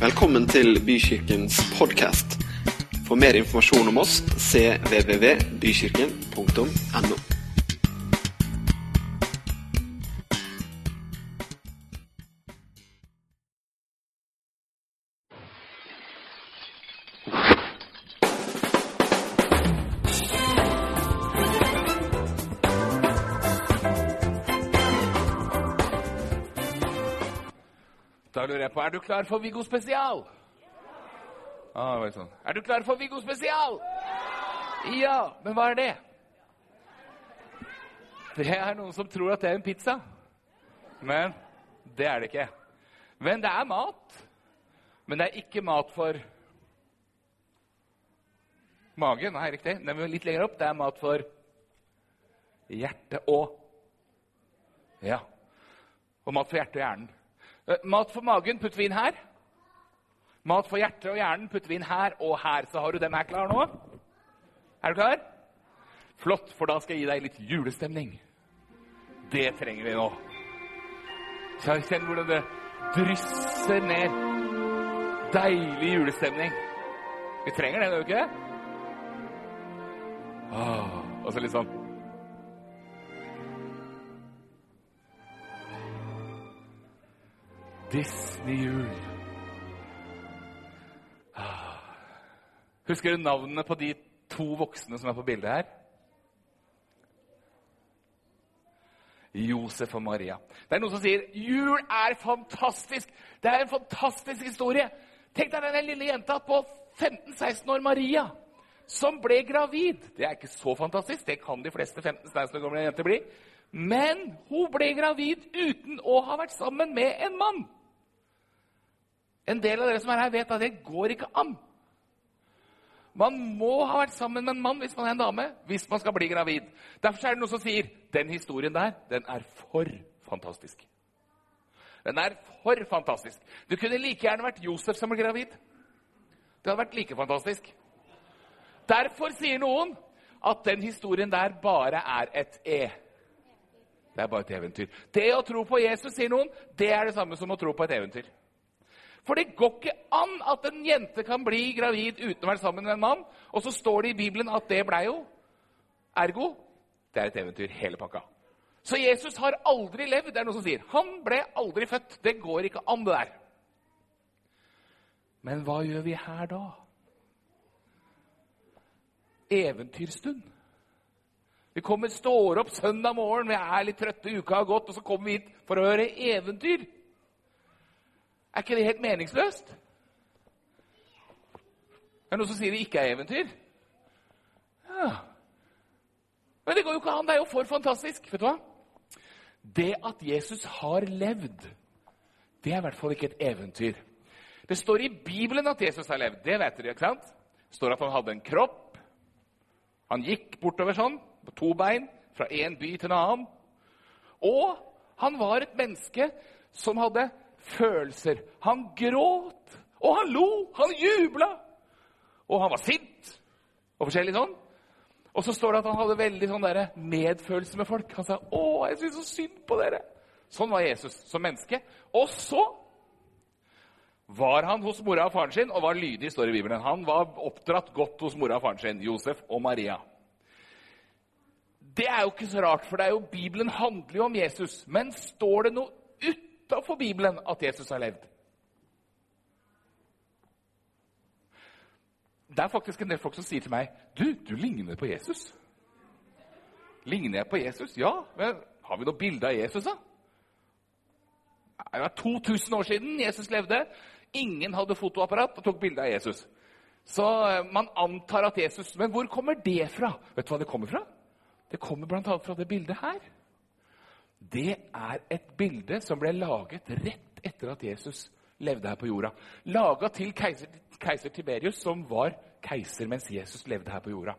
Velkommen til Bykirkens podkast. For mer informasjon om oss cvvvbykirken.no. på, er du klar for Viggo spesial? Ah, sånn. Er du klar for Viggo spesial? Ja, men hva er det? Det er noen som tror at det er en pizza. Men det er det ikke. Men det er mat. Men det er ikke mat for magen. Nei, riktig. Den men litt lenger opp. Det er mat for hjertet og Ja. Og mat for hjertet og hjernen. Eh, Mat for magen putter vi inn her. Mat for hjertet og hjernen putter vi inn her og her. Så har du dem her klar nå? Er du klar? Flott, for da skal jeg gi deg litt julestemning. Det trenger vi nå. Kjenn hvordan det drysser ned. Deilig julestemning. Vi trenger det, gjør vi ikke? Åh, og så litt sånn Disney-jul. Ah. Husker du navnene på de to voksne som er på bildet her? Josef og Maria. Det er noen som sier jul er fantastisk. Det er en fantastisk historie. Tenk deg den lille jenta på 15-16 år, Maria, som ble gravid. Det er ikke så fantastisk. Det kan de fleste 15-16 år gamle jenter bli. Men hun ble gravid uten å ha vært sammen med en mann. En del av dere som er her, vet at det går ikke an. Man må ha vært sammen med en mann hvis man er en dame, hvis man skal bli gravid. Derfor er det noen som sier den historien der, den er for fantastisk. Den er for fantastisk. Det kunne like gjerne vært Josef som ble gravid. Det hadde vært like fantastisk. Derfor sier noen at den historien der bare er et e. Det er bare et eventyr. Det å tro på Jesus, sier noen, det er det samme som å tro på et eventyr. For det går ikke an at en jente kan bli gravid uten å være sammen med en mann. Og så står det i Bibelen at det blei jo. Ergo det er et eventyr, hele pakka. Så Jesus har aldri levd. Det er noen som sier. Han ble aldri født. Det går ikke an, det der. Men hva gjør vi her da? Eventyrstund. Vi kommer, står opp søndag morgen, vi er litt trøtte, uka har gått, og så kommer vi hit for å høre eventyr. Er ikke det helt meningsløst? Er Det noen som sier det ikke er eventyr. Ja. Men det går jo ikke an. Det er jo for fantastisk. Vet du hva? Det at Jesus har levd, det er i hvert fall ikke et eventyr. Det står i Bibelen at Jesus har levd. Det vet dere, ikke sant? Det står at han hadde en kropp. Han gikk bortover sånn, på to bein, fra én by til en annen. Og han var et menneske som hadde følelser. Han gråt, og han lo, han jubla. Og han var sint og forskjellig sånn. Og så står det at han hadde veldig sånn der medfølelse med folk. Han sa 'Å, jeg syns så synd på dere'. Sånn var Jesus som menneske. Og så var han hos mora og faren sin og var lydig, står det i Bibelen. Han var oppdratt godt hos mora og faren sin, Josef og Maria. Det er jo ikke så rart, for det er jo Bibelen handler jo om Jesus. Men står det noe utafor Bibelen at Jesus har levd? Det er faktisk en del folk som sier til meg du, du ligner på Jesus. Ligner jeg på Jesus? Ja. Men har vi noe bilde av Jesus, da? Det var 2000 år siden Jesus levde. Ingen hadde fotoapparat og tok bilde av Jesus. Så eh, man antar at Jesus Men hvor kommer det fra? Vet du hva det kommer fra? Det kommer bl.a. fra det bildet her. Det er et bilde som ble laget rett etter at Jesus levde her på jorda. Laga til keiser, keiser Tiberius, som var keiser mens Jesus levde her på jorda.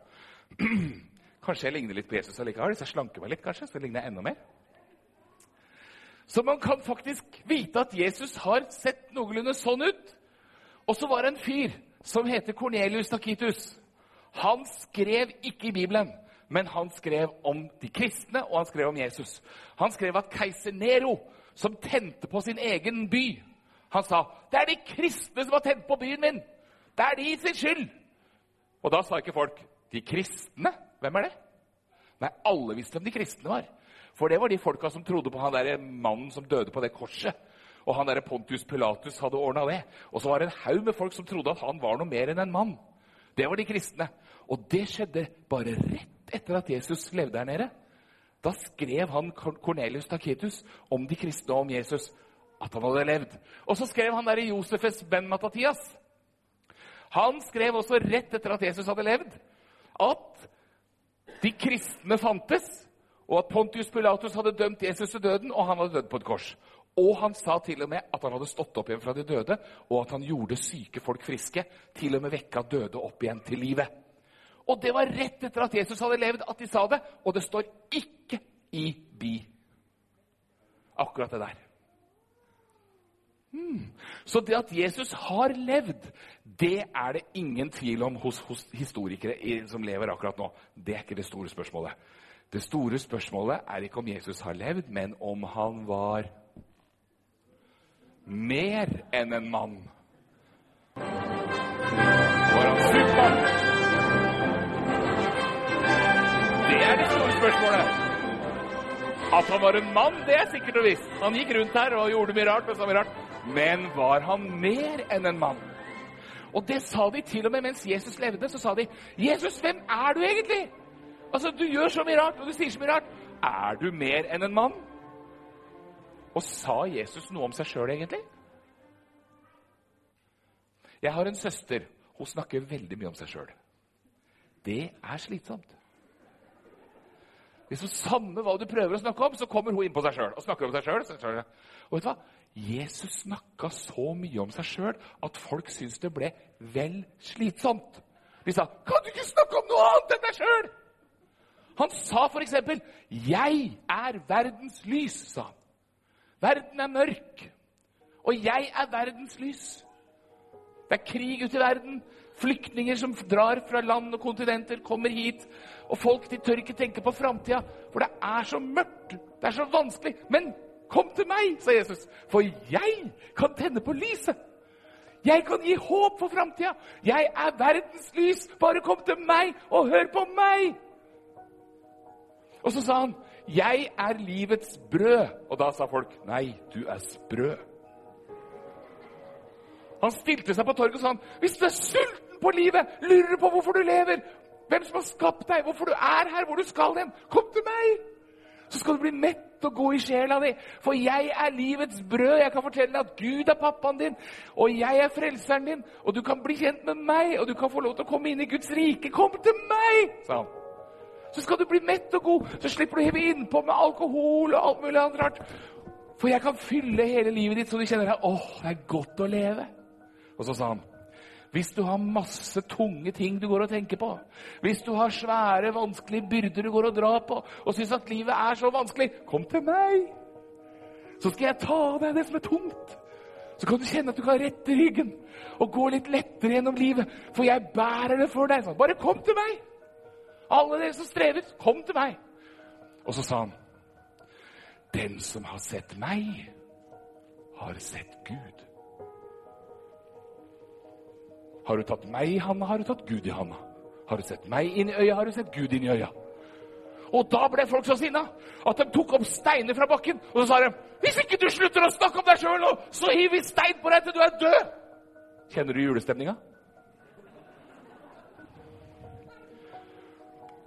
Kanskje jeg ligner litt på Jesus allikevel, hvis jeg slanker meg litt, kanskje, så ligner jeg enda mer. Så man kan faktisk vite at Jesus har sett noenlunde sånn ut. Og så var det en fyr som heter Cornelius Takitus. Han skrev ikke i Bibelen, men han skrev om de kristne, og han skrev om Jesus. Han skrev at keiser Nero, som tente på sin egen by, Han sa, 'Det er de kristne som har tent på byen min.' 'Det er de sin skyld.' Og da sa ikke folk, 'De kristne? Hvem er det?' Nei, alle visste hvem de kristne var. For det var de folka som trodde på han der mannen som døde på det korset. Og han der Pontius Pilatus hadde ordna det. Og så var det en haug med folk som trodde at han var noe mer enn en mann. Det var de kristne. Og det skjedde bare rett etter at Jesus levde der nede. Da skrev han Cornelius Taketus om de kristne og om Jesus at han hadde levd. Og så skrev han der i Josefes ben Matatias. Han skrev også rett etter at Jesus hadde levd, at de kristne fantes, og at Pontius Pilatus hadde dømt Jesus til døden, og han hadde dødd på et kors. Og han sa til og med at han hadde stått opp igjen fra de døde, og at han gjorde syke folk friske, til og med vekka døde opp igjen til livet. Og det var rett etter at Jesus hadde levd, at de sa det. Og det står ikke i Bi. Akkurat det der. Hmm. Så det at Jesus har levd, det er det ingen tvil om hos, hos historikere som lever akkurat nå. Det er ikke det store spørsmålet. Det store spørsmålet er ikke om Jesus har levd, men om han var mer enn en mann. Var han Supermann? Spørsmålet. At han var en mann, det er sikkert og visst. Han gikk rundt her og gjorde mye rart. Mye rart. men var han mer enn en mann? Og det sa de til og med mens Jesus levde. Så sa de, 'Jesus, hvem er du egentlig?' Altså, Du gjør så mye rart, og du sier så mye rart. Er du mer enn en mann? Og sa Jesus noe om seg sjøl, egentlig? Jeg har en søster. Hun snakker veldig mye om seg sjøl. Det er slitsomt. Hvis Samme hva du prøver å snakke om, så kommer hun inn på seg sjøl og snakker om seg sjøl. Og vet du hva? Jesus snakka så mye om seg sjøl at folk syntes det ble vel slitsomt. De sa 'Kan du ikke snakke om noe annet enn deg sjøl?' Han sa f.eks.: 'Jeg er verdens lys', sa han. Verden er mørk, og jeg er verdens lys. Det er krig ute i verden. Flyktninger som drar fra land og kontinenter, kommer hit. Og folk de tør ikke tenke på framtida, for det er så mørkt. Det er så vanskelig. Men Kom til meg, sa Jesus, for jeg kan tenne på lyset. Jeg kan gi håp for framtida. Jeg er verdens lys. Bare kom til meg og hør på meg. Og så sa han, 'Jeg er livets brød.' Og da sa folk, 'Nei, du er sprø'. Han stilte seg på torget og sa, 'Hvis du er sulten på livet, lurer på hvorfor du lever, hvem som har skapt deg, hvorfor du er her, hvor du skal hen, kom til meg.' Så skal du bli mett og gå i sjela di. For jeg er livets brød. Jeg kan fortelle deg at Gud er pappaen din, og jeg er frelseren din. Og du kan bli kjent med meg, og du kan få lov til å komme inn i Guds rike. Kom til meg, sa han. Så skal du bli mett og god. Så slipper du å heve innpå med alkohol og alt mulig annet rart. For jeg kan fylle hele livet ditt så du kjenner deg åh, det er godt å leve. Og så sa han hvis du har masse tunge ting du går og tenker på, hvis du har svære, vanskelige byrder du går og drar på, og syns at livet er så vanskelig, kom til meg! Så skal jeg ta av deg det som er tungt. Så kan du kjenne at du kan rette ryggen og gå litt lettere gjennom livet. For jeg bærer det for deg. Bare kom til meg! Alle dere som strever, kom til meg! Og så sa han, den som har sett meg, har sett Gud. Har du tatt meg i handa, har du tatt Gud i handa. Har du sett meg inn i øya, har du sett Gud inn i øya. Og da ble folk så sinna at de tok opp steiner fra bakken. Og så sa de hvis ikke du slutter å snakke om deg sjøl nå, så hiver vi stein på deg til du er død. Kjenner du julestemninga?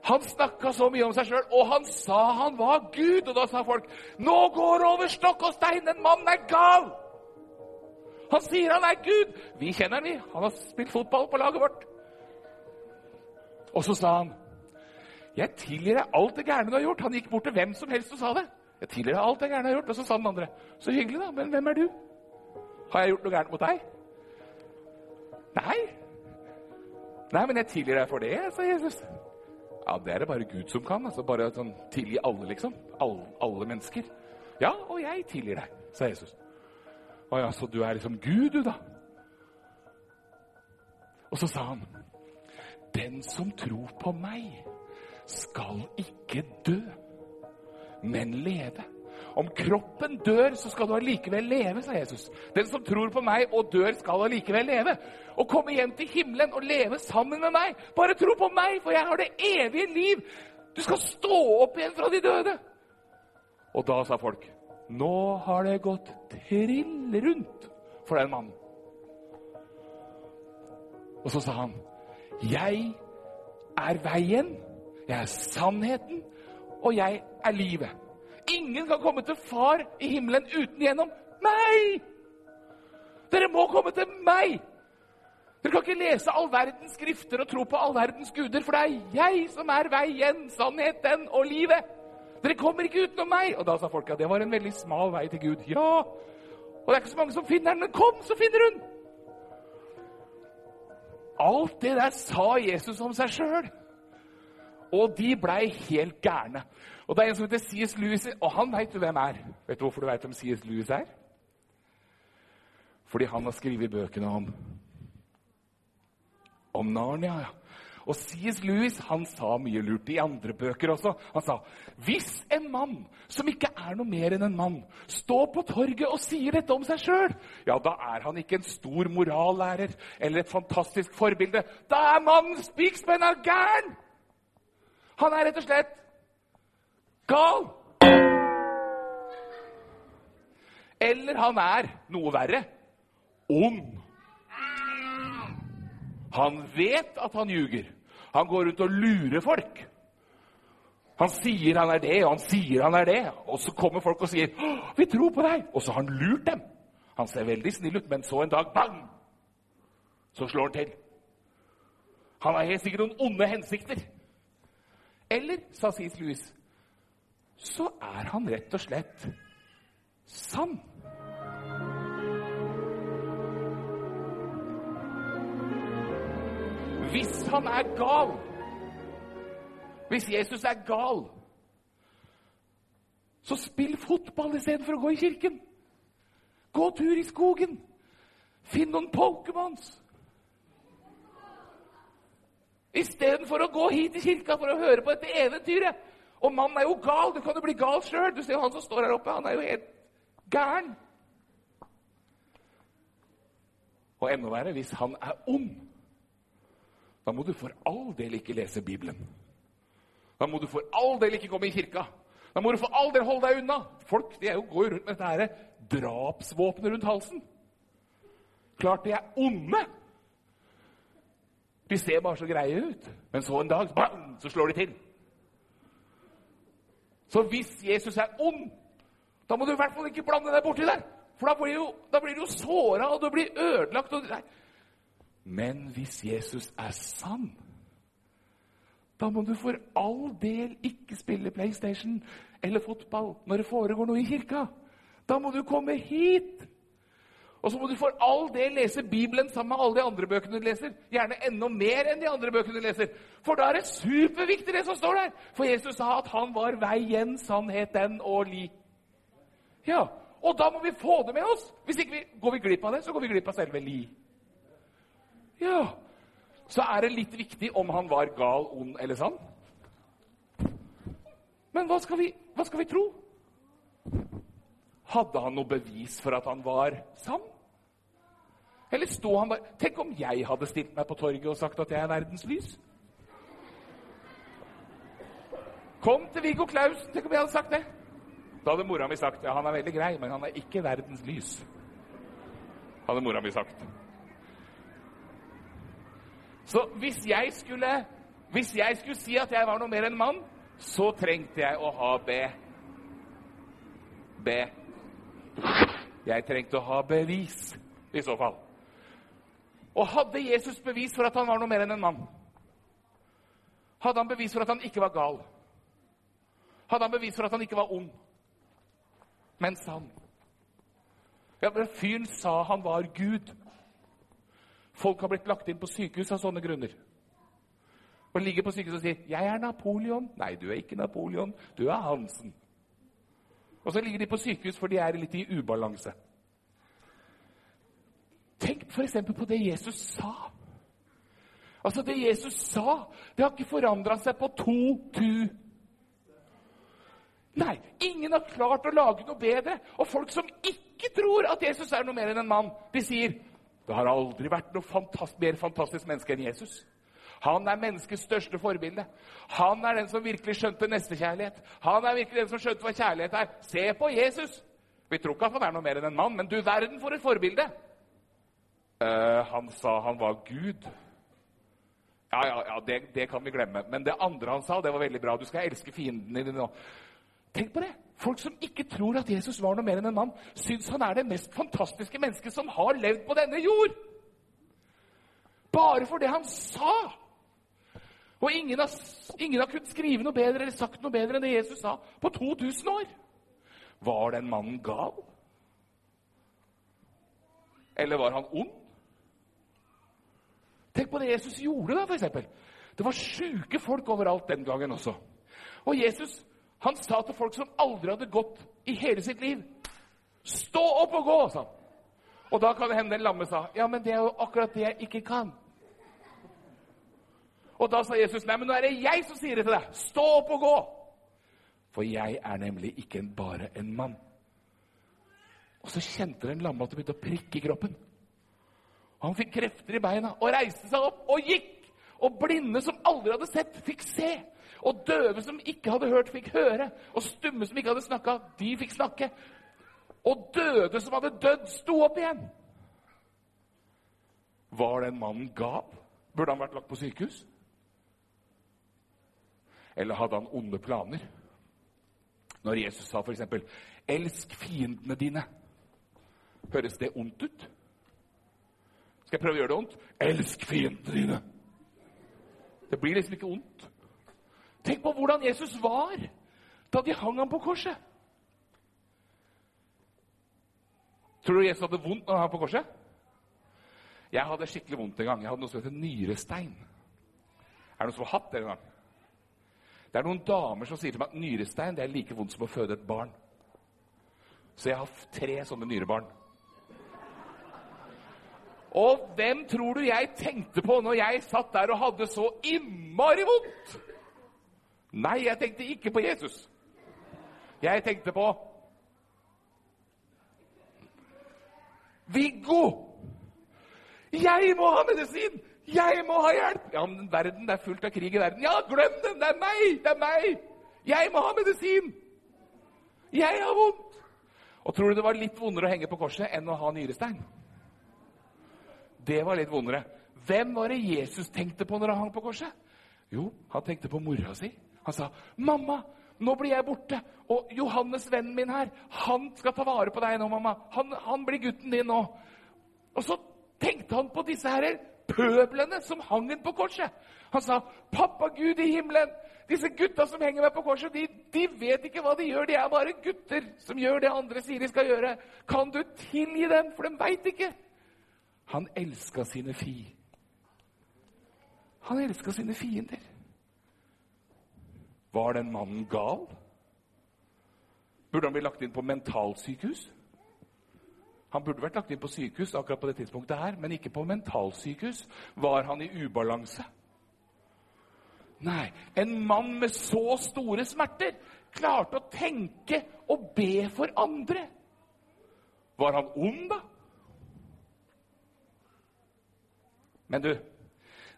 Han snakka så mye om seg sjøl, og han sa han var Gud. Og da sa folk nå går det over stokk og stein, den mannen er gal. Han sier han er Gud! Vi kjenner han, vi. Han har spilt fotball på laget vårt. Og så sa han, 'Jeg tilgir deg alt det gærne du har gjort.' Han gikk bort til hvem som helst og sa det. 'Jeg tilgir deg alt det gærne du har gjort.' Og så sa den andre, 'Så hyggelig, da. Men hvem er du?' 'Har jeg gjort noe gærent mot deg?' 'Nei.' 'Nei, men jeg tilgir deg for det', sa Jesus. Ja, Det er det bare Gud som kan. altså Bare sånn, tilgi alle, liksom. Alle, alle mennesker. Ja, og jeg tilgir deg, sa Jesus. Å ja, så du er liksom Gud, du, da? Og så sa han, den som tror på meg, skal ikke dø, men leve. Om kroppen dør, så skal du allikevel leve, sa Jesus. Den som tror på meg og dør, skal allikevel leve. Og komme hjem til himmelen og leve sammen med meg. Bare tro på meg, for jeg har det evige liv. Du skal stå opp igjen fra de døde. Og da sa folk, nå har det gått trill rundt for den mannen. Og så sa han, jeg er veien, jeg er sannheten, og jeg er livet. Ingen kan komme til far i himmelen uten gjennom meg! Dere må komme til meg! Dere kan ikke lese all verdens skrifter og tro på all verdens guder, for det er jeg som er veien, sannheten og livet. Dere kommer ikke utenom meg! Og da sa folka det var en veldig smal vei til Gud. Ja, og det er ikke så mange som finner den, men kom, så finner hun! Alt det der sa Jesus om seg sjøl. Og de blei helt gærne. Og det er en som heter C.S. Lewis, og han veit du hvem er. Vet du hvorfor du veit hvem C.S. Lewis er? Fordi han har skrevet bøkene om om Narnia. ja. Og C.S. Lewis han sa mye lurt i andre bøker også. Han sa hvis en mann som ikke er noe mer enn en mann, står på torget og sier dette om seg sjøl, ja, da er han ikke en stor morallærer eller et fantastisk forbilde. Da er mannen spikspenna gæren! Han er rett og slett gal. Eller han er noe verre ond. Han vet at han ljuger. Han går rundt og lurer folk. Han sier han er det, og han sier han er det. Og så kommer folk og sier 'Vi tror på deg.' Og så har han lurt dem. Han ser veldig snill ut, men så en dag bang! Så slår han til. Han har helt sikkert noen onde hensikter. Eller, sa C.S. Lewis, så er han rett og slett sann. Hvis han er gal, hvis Jesus er gal, så spill fotball istedenfor å gå i kirken. Gå tur i skogen. Finn noen Pokémons. Istedenfor å gå hit i kirka for å høre på dette eventyret. Og mannen er jo gal. Du kan jo bli gal sjøl. Du ser jo han som står her oppe. Han er jo helt gæren. Og enda verre hvis han er ond. Da må du for all del ikke lese Bibelen. Da må du for all del ikke komme i kirka. Da må du for all del holde deg unna. Folk de er jo, går jo rundt med dette her drapsvåpenet rundt halsen. Klart de er onde. De ser bare så greie ut. Men så en dag bang, så slår de til. Så hvis Jesus er ond, da må du i hvert fall ikke blande deg borti der. For da blir, jo, da blir du såra, og du blir ødelagt. Og, nei. Men hvis Jesus er sann, da må du for all del ikke spille PlayStation eller fotball når det foregår noe i kirka. Da må du komme hit. Og så må du for all del lese Bibelen sammen med alle de andre bøkene du leser. Gjerne enda mer enn de andre bøkene du leser. For da er det superviktig, det som står der. For Jesus sa at han var veien, sannheten og li. Ja, Og da må vi få det med oss. Hvis ikke vi, går vi glipp av det, så går vi glipp av selve li. Ja, så er det litt viktig om han var gal, ond eller sann. Men hva skal vi, hva skal vi tro? Hadde han noe bevis for at han var sann? Eller sto han bare Tenk om jeg hadde stilt meg på torget og sagt at jeg er verdens lys? Kom til Viggo Klausen. Tenk om jeg hadde sagt det? Da hadde mora mi sagt ja, han er veldig grei, men han er ikke verdens lys. Hadde mora mi sagt. Så hvis jeg skulle hvis jeg skulle si at jeg var noe mer enn mann, så trengte jeg å ha B. B. Jeg trengte å ha bevis, i så fall. Og hadde Jesus bevis for at han var noe mer enn en mann? Hadde han bevis for at han ikke var gal? Hadde han bevis for at han ikke var ond? Men sann. Ja, Fyren sa han var Gud. Folk har blitt lagt inn på sykehus av sånne grunner. Og ligger på sykehus og sier 'Jeg er Napoleon'. Nei, du er ikke Napoleon. Du er Hansen. Og så ligger de på sykehus for de er litt i ubalanse. Tenk f.eks. på det Jesus sa. Altså, det Jesus sa, det har ikke forandra seg på to tu. Nei, ingen har klart å lage noe bedre. Og folk som ikke tror at Jesus er noe mer enn en mann, de sier det har aldri vært noe fantast mer fantastisk menneske enn Jesus. Han er menneskets største forbilde. Han er den som virkelig skjønte nestekjærlighet. Han er virkelig den som skjønte hva kjærlighet er. Se på Jesus! Vi tror ikke at han er noe mer enn en mann, men du verden for et forbilde! Uh, han sa han var Gud. Ja, ja, ja det, det, kan vi glemme. Men det andre han sa, det var veldig bra. Du skal elske fiendene dine. Tenk på det! Folk som ikke tror at Jesus var noe mer enn en mann, syns han er det mest fantastiske mennesket som har levd på denne jord. Bare for det han sa. Og ingen har, ingen har kunnet skrive noe bedre eller sagt noe bedre enn det Jesus sa på 2000 år. Var den mannen gal? Eller var han ond? Tenk på det Jesus gjorde, da, f.eks. Det var sjuke folk overalt den gangen også. Og Jesus han sa til folk som aldri hadde gått i hele sitt liv Stå opp og gå! sa han. Og da kan det hende den lamme sa, ja, men det er jo akkurat det jeg ikke kan. Og da sa Jesus, nei, men nå er det jeg som sier det til deg. Stå opp og gå! For jeg er nemlig ikke bare en mann. Og så kjente den lamme at det begynte å prikke i kroppen. Og han fikk krefter i beina og reiste seg opp og gikk. Og blinde som aldri hadde sett, fikk se. Og døve som ikke hadde hørt, fikk høre. Og stumme som ikke hadde snakka, de fikk snakke. Og døde som hadde dødd, sto opp igjen. Var den mannen gal? Burde han vært lagt på sykehus? Eller hadde han onde planer? Når Jesus sa f.eks.: Elsk fiendene dine. Høres det ondt ut? Skal jeg prøve å gjøre det ondt? Elsk fiendene dine. Det blir liksom ikke ondt. Tenk på hvordan Jesus var da de hang ham på korset. Tror du Jesus hadde vondt når han hang på korset? Jeg hadde skikkelig vondt en gang. Jeg hadde noe som heter nyrestein. Er det noen som har hatt det en gang? Det er noen damer som sier til meg at nyrestein det er like vondt som å føde et barn. Så jeg har tre sånne nyrebarn. Og hvem tror du jeg tenkte på når jeg satt der og hadde så innmari vondt? Nei, jeg tenkte ikke på Jesus. Jeg tenkte på Viggo! Jeg må ha medisin! Jeg må ha hjelp! Ja, men verden, er fullt av krig i verden. Ja, glem den! Det er meg! Det er meg! Jeg må ha medisin! Jeg har vondt! Og tror du det var litt vondere å henge på korset enn å ha nyrestein? Det var litt vondere. Hvem var det Jesus tenkte på når han hang på korset? Jo, han tenkte på mora si. Han sa, 'Mamma, nå blir jeg borte.' Og Johannes, vennen min her, han skal ta vare på deg nå, mamma. Han, han blir gutten din nå. Og så tenkte han på disse her pøblene som hang den på korset. Han sa, 'Pappa Gud i himmelen, disse gutta som henger meg på korset, de, de, vet ikke hva de gjør. De er bare gutter som gjør det andre sier de skal gjøre. Kan du tilgi dem, for de veit ikke?' Han elska sine fi. Han elska sine fiender. Var den mannen gal? Burde han bli lagt inn på mentalsykehus? Han burde vært lagt inn på sykehus akkurat på det tidspunktet her, men ikke på mentalsykehus. Var han i ubalanse? Nei, en mann med så store smerter klarte å tenke og be for andre. Var han ond, da? Men du,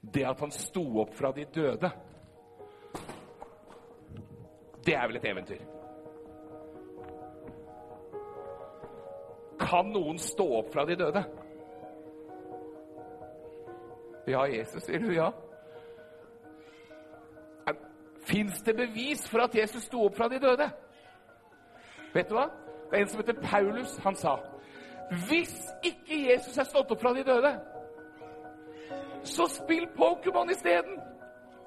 det at han sto opp fra de døde, det er vel et eventyr? Kan noen stå opp fra de døde? Ja, Jesus, sier du. Ja. Fins det bevis for at Jesus sto opp fra de døde? Vet du hva? Det er en som heter Paulus. Han sa hvis ikke Jesus er stått opp fra de døde, så spill Pokémon isteden.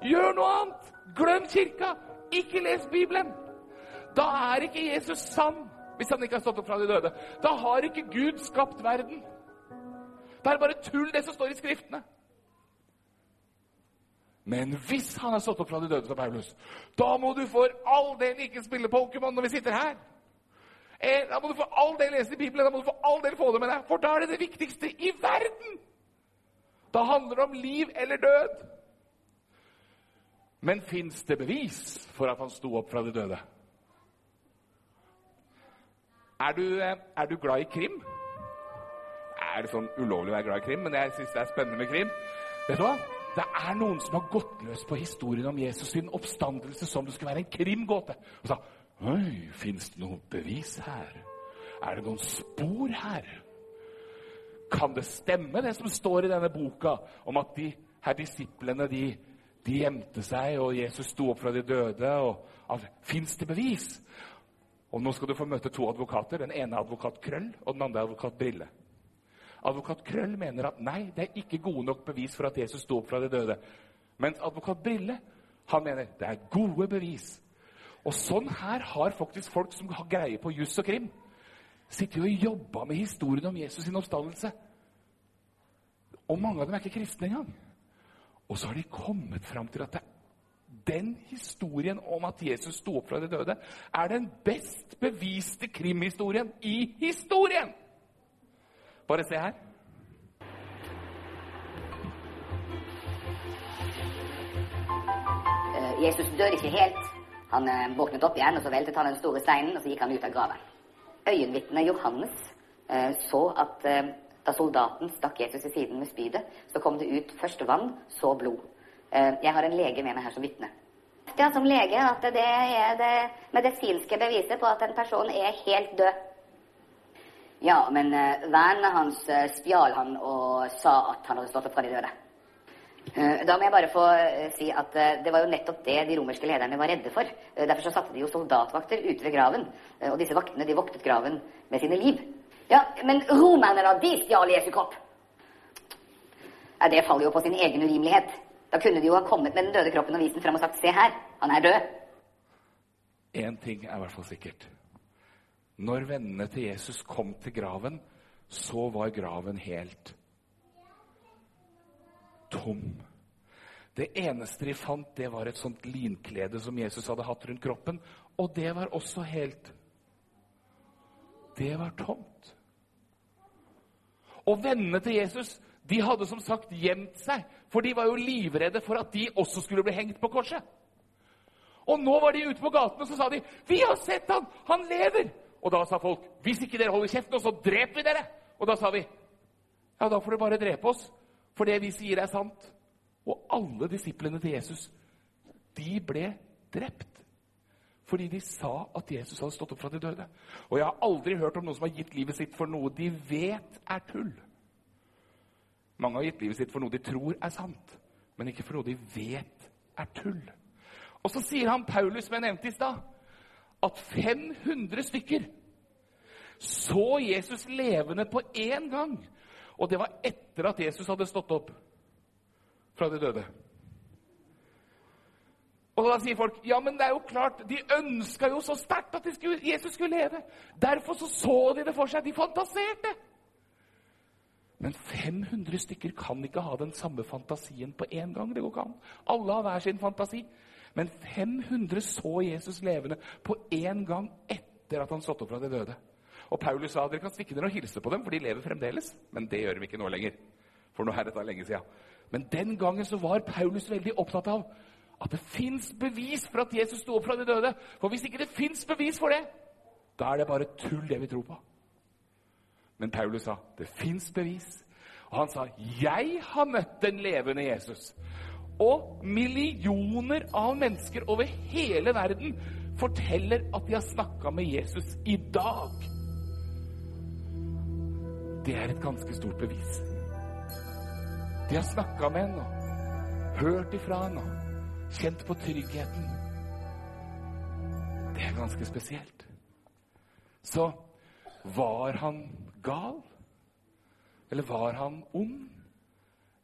Gjør noe annet. Glem kirka. Ikke les Bibelen. Da er ikke Jesus sann hvis han ikke har stått opp fra de døde. Da har ikke Gud skapt verden. Det er bare tull, det som står i Skriftene. Men hvis han har stått opp fra de døde, sa Paulus, da må du for all del ikke spille Pokémon når vi sitter her. Eh, da må du for all del lese Bibelen, da må du for all del få det med deg. For da er det det viktigste i verden. Da handler det om liv eller død. Men fins det bevis for at han sto opp fra de døde? Er du, eh, er du glad i krim? Er det sånn ulovlig å være glad i krim, men jeg syns det er spennende med krim. Vet du hva? Det er noen som har gått løs på historien om Jesus sin oppstandelse som det skulle være en krimgåte. Og sa Oi, fins det noe bevis her? Er det noen spor her? Kan det stemme, det som står i denne boka, om at de her disiplene de, de gjemte seg, og Jesus sto opp fra de døde? og Fins det bevis? Og nå skal du få møte to advokater. Den ene er advokat Krøll, og den andre er advokat Brille. Advokat Krøll mener at nei, det er ikke gode nok bevis for at Jesus sto opp fra de døde. Mens advokat Brille han mener det er gode bevis og sånn her har faktisk folk som har greie på juss og krim, sittet og jobba med historien om Jesus sin oppstandelse. Og mange av dem er ikke kristne engang. Og så har de kommet fram til at den historien om at Jesus sto opp fra de døde, er den best beviste krimhistorien i historien! Bare se her. Eh, Jesus dør ikke helt. Han eh, våknet opp igjen, og så veltet han den store steinen, og så gikk han ut av graven. Øyenvitnet Johannes eh, så at da soldaten stakk Jesus i siden med spydet, så kom det ut først vann, så blod. Eh, jeg har en lege med meg her som vitne. Ja, som lege at det er det medisinske beviset på at en person er helt død. Ja, men vernet hans spjal han og sa at han hadde stått opp fra de døde. Eh, da må jeg bare få eh, si at eh, det var jo nettopp det de romerske lederne var redde for. Derfor så satte de jo soldatvakter ute ved graven. Og disse vaktene de voktet graven med sine liv. Ja, Men romerne, da? De stjal Jesu kropp. Ja, Det faller jo på sin egen urimelighet. Da kunne de jo ha kommet med den døde kroppen og vist den frem og sagt se her, han er død. Én ting er i hvert fall sikkert. Når vennene til Jesus kom til graven, så var graven helt tom. Det eneste de fant, det var et sånt linklede som Jesus hadde hatt rundt kroppen. Og det var også helt Det var tomt. Og vennene til Jesus de hadde som sagt gjemt seg, for de var jo livredde for at de også skulle bli hengt på korset. Og nå var de ute på gaten og så sa de, 'Vi har sett han! Han lever!' Og da sa folk, 'Hvis ikke dere holder kjeften, så dreper vi dere!' Og da sa vi, 'Ja, da får dere bare drepe oss.' For det vi sier, er sant. Og alle disiplene til Jesus, de ble drept. Fordi de sa at Jesus hadde stått opp fra de døde. Og jeg har aldri hørt om noen som har gitt livet sitt for noe de vet er tull. Mange har gitt livet sitt for noe de tror er sant, men ikke for noe de vet er tull. Og så sier han Paulus, som jeg nevnte i stad, at 500 stykker så Jesus levende på én gang. Og det var etter at Jesus hadde stått opp fra de døde. Og da sier folk ja, men det er jo klart, de ønska jo så sterkt at skulle, Jesus skulle leve. Derfor så, så de det for seg. De fantaserte. Men 500 stykker kan ikke ha den samme fantasien på én gang. Det går ikke an. Alle har hver sin fantasi. Men 500 så Jesus levende på én gang etter at han stått opp fra de døde. Og Paulus sa dere kan stikke ned og hilse på dem, for de lever fremdeles. Men det gjør vi ikke nå lenger. For nå er dette lenge siden. Men den gangen så var Paulus veldig opptatt av at det fins bevis for at Jesus sto opp fra de døde. For hvis ikke det fins bevis for det, da er det bare tull, det vi tror på. Men Paulus sa det fins bevis. Og han sa 'Jeg har møtt den levende Jesus'. Og millioner av mennesker over hele verden forteller at de har snakka med Jesus i dag det er et ganske stort bevis. De har snakka med henne og hørt ifra henne kjent på tryggheten. Det er ganske spesielt. Så var han gal? Eller var han ond?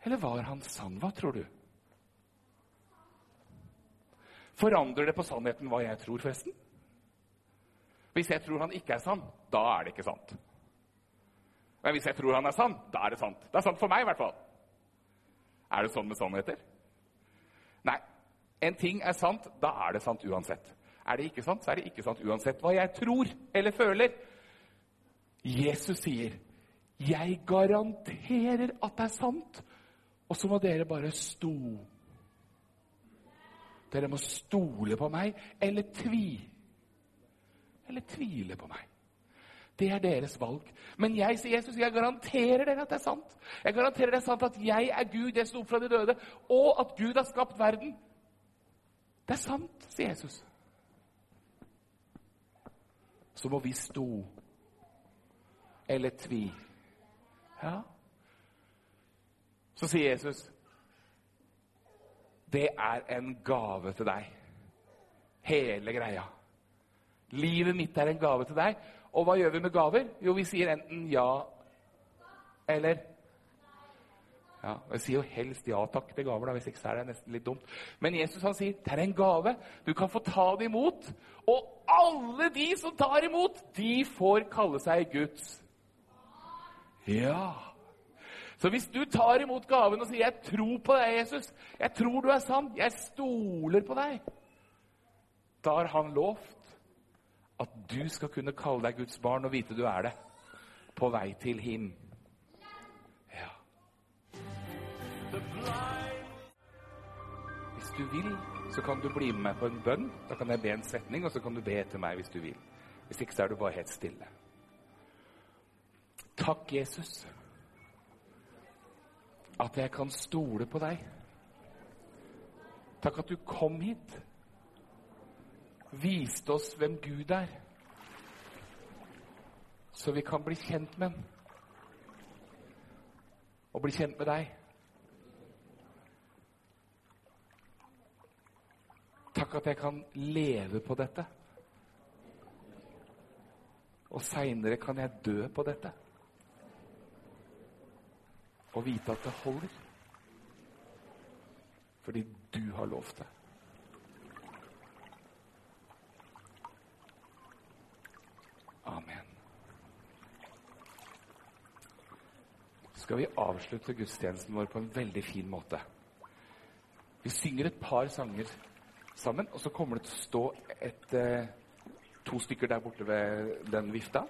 Eller var han sann? Hva tror du? Forandrer det på sannheten hva jeg tror, forresten? Hvis jeg tror han ikke er sann, da er det ikke sant. Men hvis jeg tror han er sann, da er det sant. Det er sant for meg, i hvert fall. Er det sånn med sannheter? Nei. En ting er sant, da er det sant uansett. Er det ikke sant, så er det ikke sant uansett hva jeg tror eller føler. Jesus sier, 'Jeg garanterer at det er sant', og så må dere bare sto. Dere må stole på meg eller tvi. Eller tvile på meg. Det er deres valg. Men jeg, sier Jesus, jeg garanterer dere at det er sant. Jeg garanterer det er sant at jeg er Gud, jeg sto opp fra de døde, og at Gud har skapt verden. Det er sant, sier Jesus. Så må vi stå eller tvi. Ja. Så sier Jesus det er en gave til deg. Hele greia. Livet mitt er en gave til deg. Og hva gjør vi med gaver? Jo, vi sier enten ja eller ja, Jeg sier jo helst ja takk til gaver, da, hvis ikke så er det nesten litt dumt. Men Jesus han sier det er en gave. Du kan få ta det imot. Og alle de som tar imot, de får kalle seg Guds. Ja. Så hvis du tar imot gaven og sier 'Jeg tror på deg, Jesus. Jeg tror du er sann. Jeg stoler på deg', da har han lovt at du skal kunne kalle deg Guds barn og vite du er det. På vei til him. Hvis du vil, så kan du bli med meg på en bønn. Da kan jeg be en setning, og så kan du be etter meg hvis du vil. Hvis ikke så er du bare helt stille. Takk, Jesus, at jeg kan stole på deg. Takk at du kom hit viste oss hvem Gud er, så vi kan bli kjent med ham. Og bli kjent med deg. Takk at jeg kan leve på dette. Og seinere kan jeg dø på dette. Og vite at det holder. Fordi du har lovt det. Amen. Skal vi avslutte gudstjenesten vår på en veldig fin måte. Vi synger et par sanger sammen, og så kommer det til å stå et, eh, to stykker der borte ved den vifta,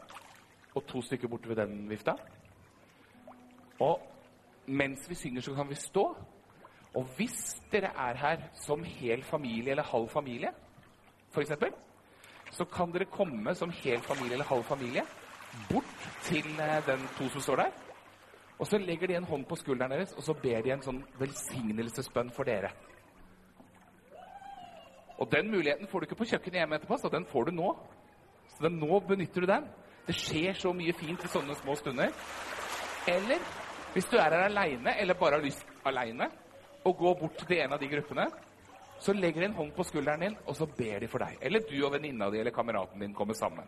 og to stykker borte ved den vifta. Og mens vi synger, så kan vi stå. Og hvis dere er her som hel familie eller halv familie, f.eks., så kan dere komme som hel familie eller halv familie bort til eh, den to som står der. Og så legger de en hånd på skulderen deres, og så ber de en sånn velsignelsesbønn for dere. Og den muligheten får du ikke på kjøkkenet hjemme etterpå, så den får du nå. Så den, nå benytter du den. Det skjer så mye fint i sånne små stunder. Eller hvis du er her aleine, eller bare har lyst aleine, og går bort til en av de gruppene, så legger de en hånd på skulderen din, og så ber de for deg. Eller du og venninna di eller kameraten din kommer sammen.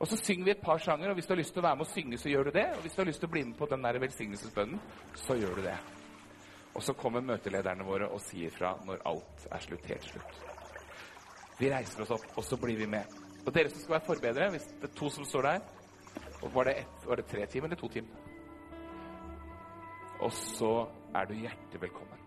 Og så synger vi et par sanger, og hvis du har lyst til å være med og synge, så gjør du det. Og hvis du har lyst til å bli med på den der velsignelsesbønnen, så gjør du det. Og så kommer møtelederne våre og sier fra når alt er slutt, helt slutt. Vi reiser oss opp, og så blir vi med. Og dere som skal være forbedrere, hvis det er to som står der Var det, ett, var det tre timer eller to timer? Og så er du hjertelig velkommen.